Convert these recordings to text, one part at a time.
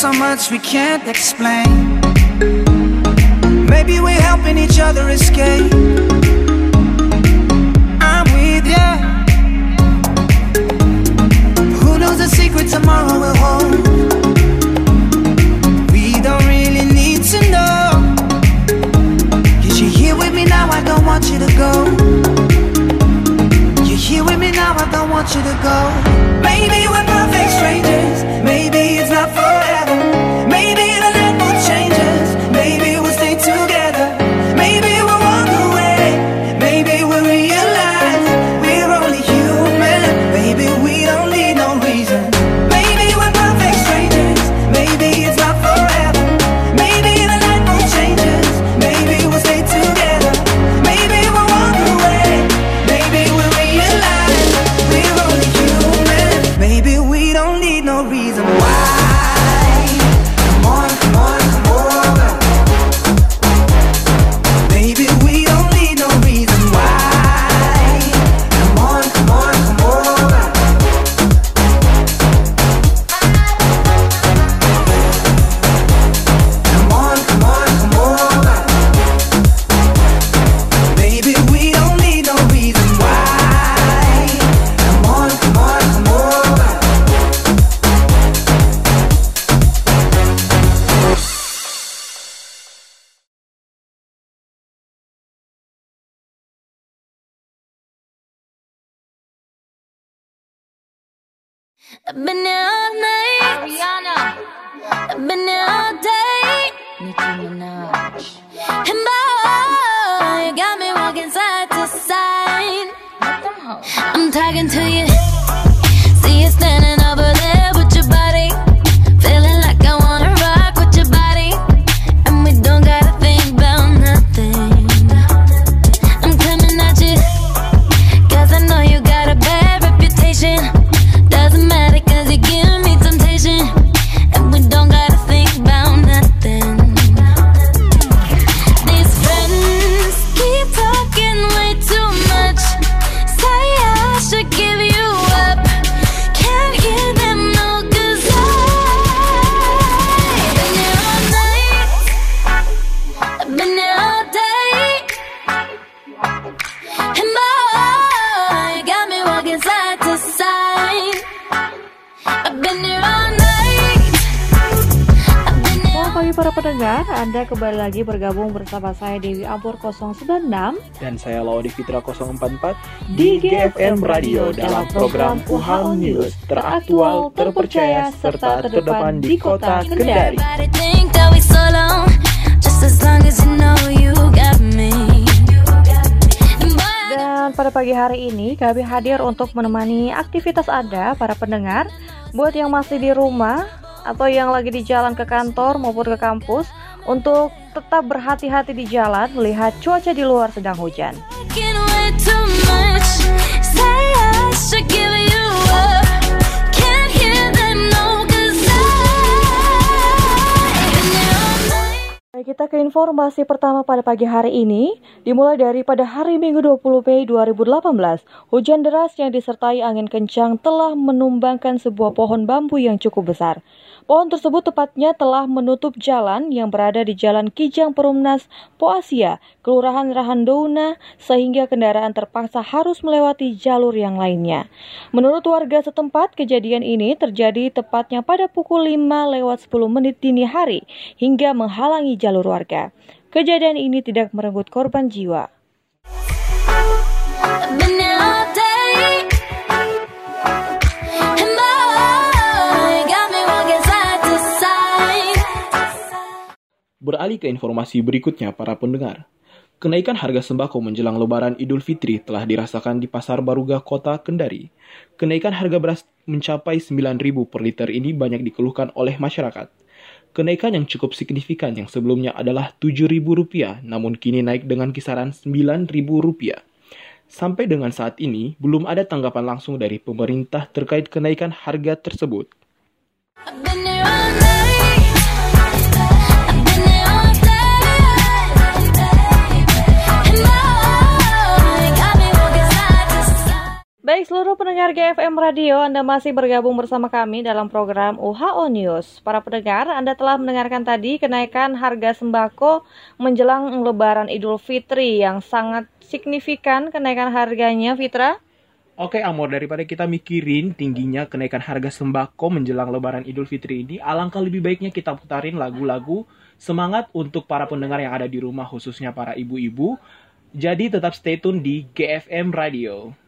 so much we can't explain. Maybe we're helping each other escape. it's not forever I've Been here all night, Ariana. I've been here all day, Nicki Minaj. And boy, you got me walking side to side. I'm talking to you. pendengar, Anda kembali lagi bergabung bersama saya Dewi Ampur 096 dan saya Laudi Fitra 044 di GFM Radio dalam program UHAL News teraktual, terpercaya, serta terdepan di kota Kendari. Dan pada pagi hari ini kami hadir untuk menemani aktivitas Anda para pendengar Buat yang masih di rumah, atau yang lagi di jalan ke kantor maupun ke kampus, untuk tetap berhati-hati di jalan melihat cuaca di luar sedang hujan. Kita ke informasi pertama pada pagi hari ini, dimulai dari pada hari Minggu 20 Mei 2018, hujan deras yang disertai angin kencang telah menumbangkan sebuah pohon bambu yang cukup besar. Pohon tersebut tepatnya telah menutup jalan yang berada di Jalan Kijang Perumnas, Poasia, Kelurahan Rahandouna, sehingga kendaraan terpaksa harus melewati jalur yang lainnya. Menurut warga setempat, kejadian ini terjadi tepatnya pada pukul 5 lewat 10 menit dini hari, hingga menghalangi jalur warga. Kejadian ini tidak merenggut korban jiwa. Beralih ke informasi berikutnya para pendengar. Kenaikan harga sembako menjelang lebaran Idul Fitri telah dirasakan di Pasar Baruga Kota Kendari. Kenaikan harga beras mencapai 9.000 per liter ini banyak dikeluhkan oleh masyarakat. Kenaikan yang cukup signifikan yang sebelumnya adalah Rp7.000, namun kini naik dengan kisaran Rp9.000. Sampai dengan saat ini, belum ada tanggapan langsung dari pemerintah terkait kenaikan harga tersebut. Baik seluruh pendengar GFM Radio, Anda masih bergabung bersama kami dalam program UHO News. Para pendengar, Anda telah mendengarkan tadi kenaikan harga sembako menjelang Lebaran Idul Fitri yang sangat signifikan kenaikan harganya, Fitra. Oke Amor, daripada kita mikirin tingginya kenaikan harga sembako menjelang lebaran Idul Fitri ini, alangkah lebih baiknya kita putarin lagu-lagu semangat untuk para pendengar yang ada di rumah, khususnya para ibu-ibu. Jadi tetap stay tune di GFM Radio.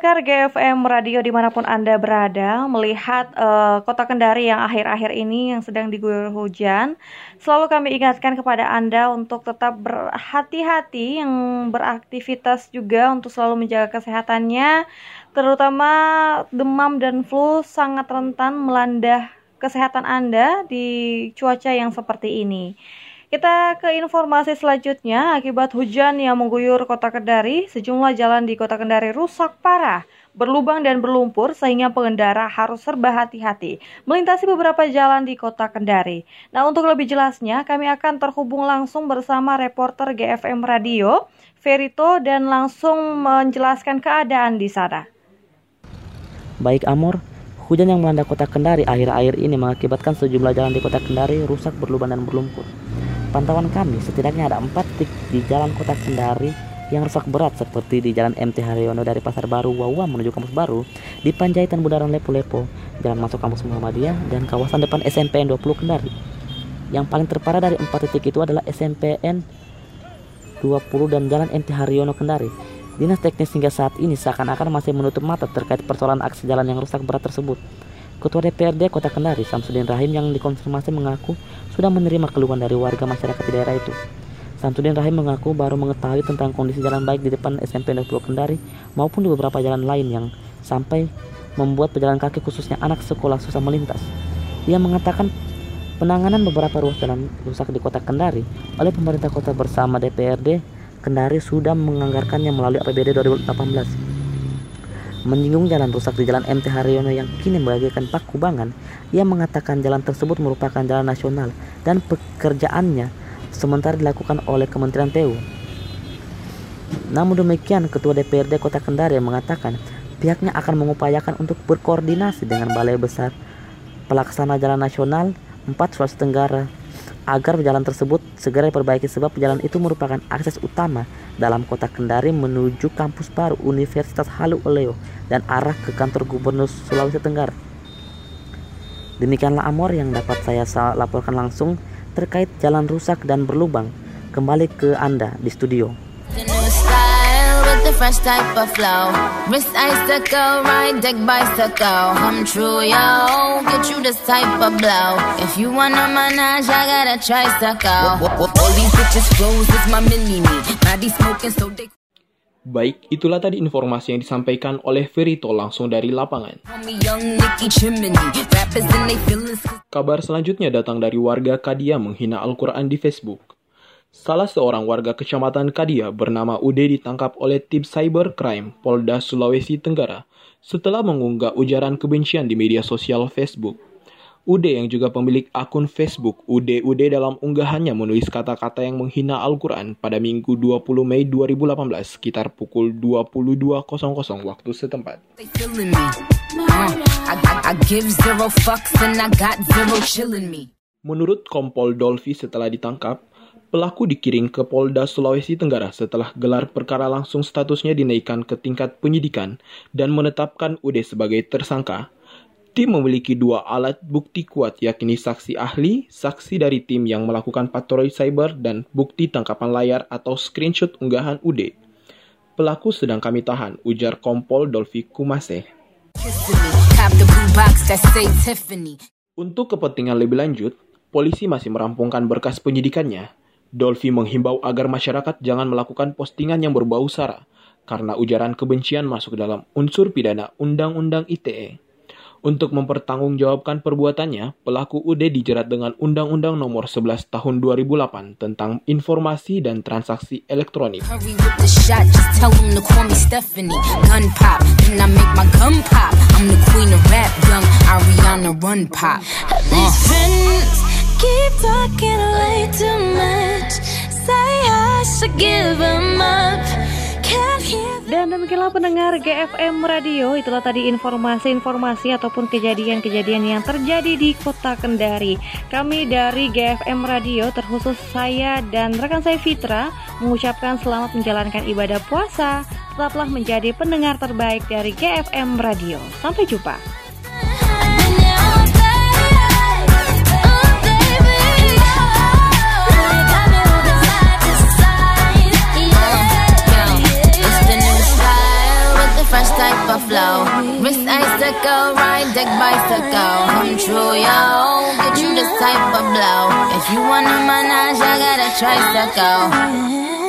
Pendengar GFM Radio di mana pun Anda berada Melihat eh, kota Kendari yang akhir-akhir ini yang sedang diguyur hujan Selalu kami ingatkan kepada Anda untuk tetap berhati-hati Yang beraktivitas juga untuk selalu menjaga kesehatannya. Terutama demam dan flu sangat rentan melanda kesehatan Anda di cuaca yang seperti ini kita ke informasi selanjutnya, akibat hujan yang mengguyur kota Kendari, sejumlah jalan di kota Kendari rusak parah, berlubang dan berlumpur sehingga pengendara harus serba hati-hati melintasi beberapa jalan di kota Kendari. Nah, untuk lebih jelasnya, kami akan terhubung langsung bersama reporter GFM Radio, Verito, dan langsung menjelaskan keadaan di sana. Baik Amor, hujan yang melanda kota Kendari akhir-akhir ini mengakibatkan sejumlah jalan di kota Kendari rusak berlubang dan berlumpur. Pantauan kami, setidaknya ada empat titik di jalan kota Kendari yang rusak berat seperti di Jalan MT Haryono dari Pasar Baru Wawa menuju Kampus Baru, di Panjaitan Bundaran Lepo-Lepo, jalan masuk Kampus Muhammadiyah, dan kawasan depan SMPN 20 Kendari. Yang paling terparah dari empat titik itu adalah SMPN 20 dan Jalan MT Haryono Kendari. Dinas teknis hingga saat ini seakan-akan masih menutup mata terkait persoalan aksi jalan yang rusak berat tersebut. Ketua DPRD Kota Kendari, Samsudin Rahim yang dikonfirmasi mengaku sudah menerima keluhan dari warga masyarakat di daerah itu. Samsudin Rahim mengaku baru mengetahui tentang kondisi jalan baik di depan SMP 20 Kendari maupun di beberapa jalan lain yang sampai membuat pejalan kaki khususnya anak sekolah susah melintas. Ia mengatakan penanganan beberapa ruas jalan rusak di Kota Kendari oleh pemerintah kota bersama DPRD Kendari sudah menganggarkannya melalui APBD 2018 menyinggung jalan rusak di Jalan MT Haryono yang kini membagikan Pakubangan, ia mengatakan jalan tersebut merupakan jalan nasional dan pekerjaannya sementara dilakukan oleh Kementerian PU. Namun demikian, Ketua DPRD Kota Kendari mengatakan pihaknya akan mengupayakan untuk berkoordinasi dengan Balai Besar Pelaksana Jalan Nasional 4 Sulawesi Tenggara agar jalan tersebut segera diperbaiki sebab jalan itu merupakan akses utama dalam kota Kendari menuju kampus baru Universitas Halu Oleo dan arah ke kantor Gubernur Sulawesi Tenggara. Demikianlah Amor yang dapat saya laporkan langsung terkait jalan rusak dan berlubang. Kembali ke Anda di studio. With the fresh type of flow. Wrist icicle, ride deck bicycle. Come true, yo. Get you this type of blow. If you wanna manage, I got a tricycle. All these bitches flows is my mini me. Body smoking, so they Baik, itulah tadi informasi yang disampaikan oleh Verito langsung dari lapangan. Kabar selanjutnya datang dari warga Kadia menghina Al-Quran di Facebook. Salah seorang warga kecamatan Kadia bernama Ude ditangkap oleh tim cybercrime Polda Sulawesi Tenggara setelah mengunggah ujaran kebencian di media sosial Facebook. Ude yang juga pemilik akun Facebook Ude Ude dalam unggahannya menulis kata-kata yang menghina Al-Quran pada Minggu 20 Mei 2018 sekitar pukul 22.00 waktu setempat. Me. Menurut Kompol Dolfi setelah ditangkap, pelaku dikirim ke Polda Sulawesi Tenggara setelah gelar perkara langsung statusnya dinaikkan ke tingkat penyidikan dan menetapkan Ude sebagai tersangka. Tim memiliki dua alat bukti kuat yakni saksi ahli, saksi dari tim yang melakukan patroli cyber, dan bukti tangkapan layar atau screenshot unggahan Ude. Pelaku sedang kami tahan, ujar Kompol Dolfi Kumase. Untuk kepentingan lebih lanjut, polisi masih merampungkan berkas penyidikannya. Dolphy menghimbau agar masyarakat jangan melakukan postingan yang berbau sara, karena ujaran kebencian masuk dalam unsur pidana Undang-Undang ITE. Untuk mempertanggungjawabkan perbuatannya, pelaku UD dijerat dengan Undang-Undang Nomor 11 Tahun 2008 tentang Informasi dan Transaksi Elektronik. Keep talking way too much. Say I should give 'em up. Dan demikianlah pendengar GFM Radio, itulah tadi informasi-informasi ataupun kejadian-kejadian yang terjadi di kota Kendari. Kami dari GFM Radio, terkhusus saya dan rekan saya Fitra, mengucapkan selamat menjalankan ibadah puasa. Tetaplah menjadi pendengar terbaik dari GFM Radio. Sampai jumpa. Deck bicycle. Come true, yo. Oh, get you this type of blow. If you wanna manage, I got a tricycle.